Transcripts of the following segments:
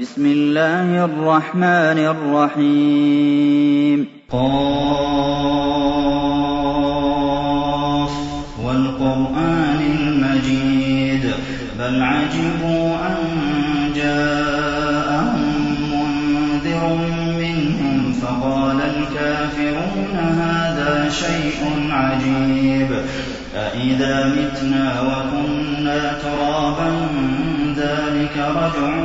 بسم الله الرحمن الرحيم. قاف والقرآن المجيد. بل عجبوا أن جاءهم منذر منهم فقال الكافرون هذا شيء عجيب. أإذا متنا وكنا ترابا ذلك رجع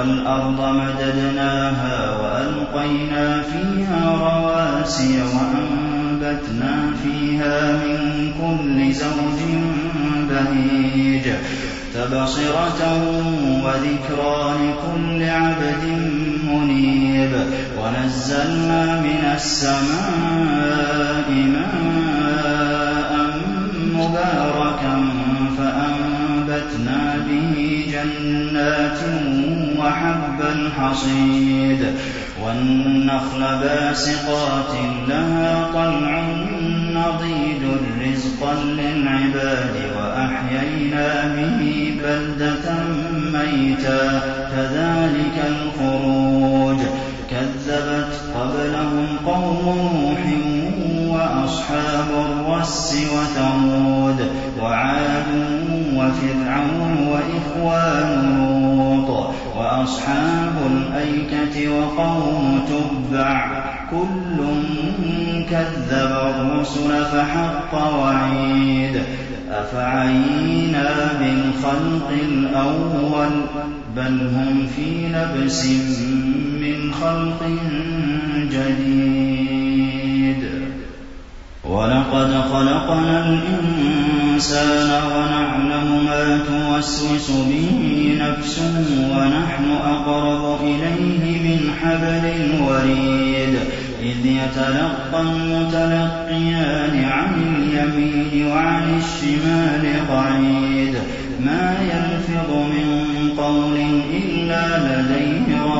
والأرض مددناها وألقينا فيها رواسي وأنبتنا فيها من كل زوج بهيج تبصرة وذكرى لكل عبد منيب ونزلنا من السماء ماء مباركا فأنبتنا به جنات وحب الحصيد والنخل باسقات لها طلع نضيد رزقا للعباد وأحيينا به بلدة ميتا كذلك الخروج كذبت قبلهم قوم نوح وأصحاب الرس وثمود وعاد وفرعون وإخوان لوط وأصحاب الأيكة وقوم تبع كل كذب الرسل فحق وعيد أفعينا بالخلق الأول بل هم في لبس من خلق جديد ولقد خلقنا الإنسان ونعلم ما توسوس به نفسه ونحن أقرب إليه من حبل الوريد إذ يتلقى المتلقيان عن اليمين وعن الشمال قعيد. ما يلفظ من قول إلا لديه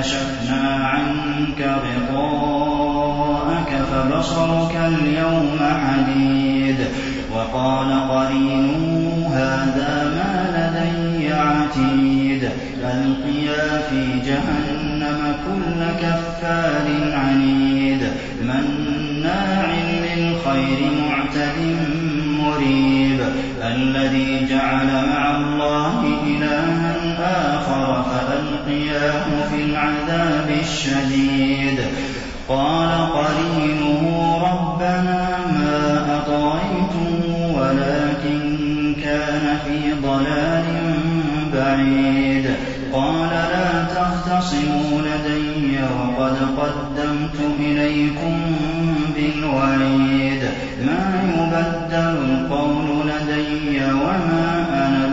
فكشفنا عنك غطاءك فبصرك اليوم حديد وقال قرينه هذا ما لدي عتيد ألقيا في جهنم كل كفار عنيد مناع للخير معتد مريب الذي جعل مع الله إلها آخر فألقياه في العذاب الشديد. قال قرينه ربنا ما أطغيته ولكن كان في ضلال بعيد. قال لا تختصموا لدي وقد قدمت إليكم بالوعيد. ما يبدل القول لدي وما أنا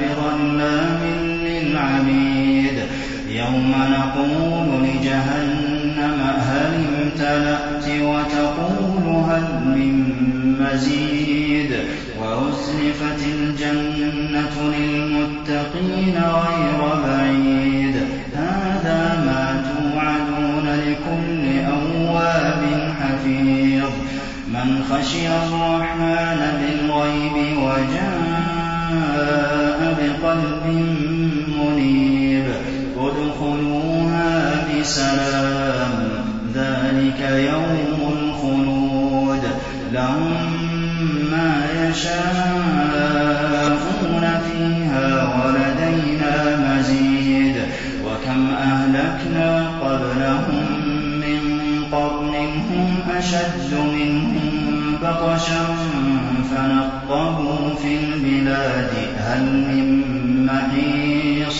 نقول لجهنم هل امتلأت وتقول هل من مزيد وأزلفت الجنة للمتقين غير بعيد هذا ما توعدون لكل أواب حفيظ من خشي الرحمن بالغيب وجاء بقلب بسلام ذلك يوم الخلود. لهم ما يشاءون فيها ولدينا مزيد. أهلكنا قبلهم من قرن هم أشد منهم بطشا فنقبوا في البلاد. هل من محيص؟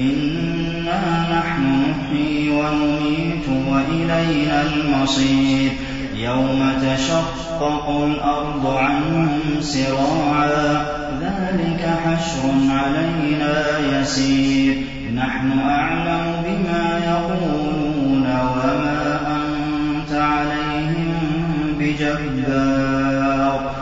إنا نحن نحيي ونميت وإلينا المصير يوم تشقق الأرض عنهم سراعا ذلك حشر علينا يسير نحن أعلم بما يقولون وما أنت عليهم بجبار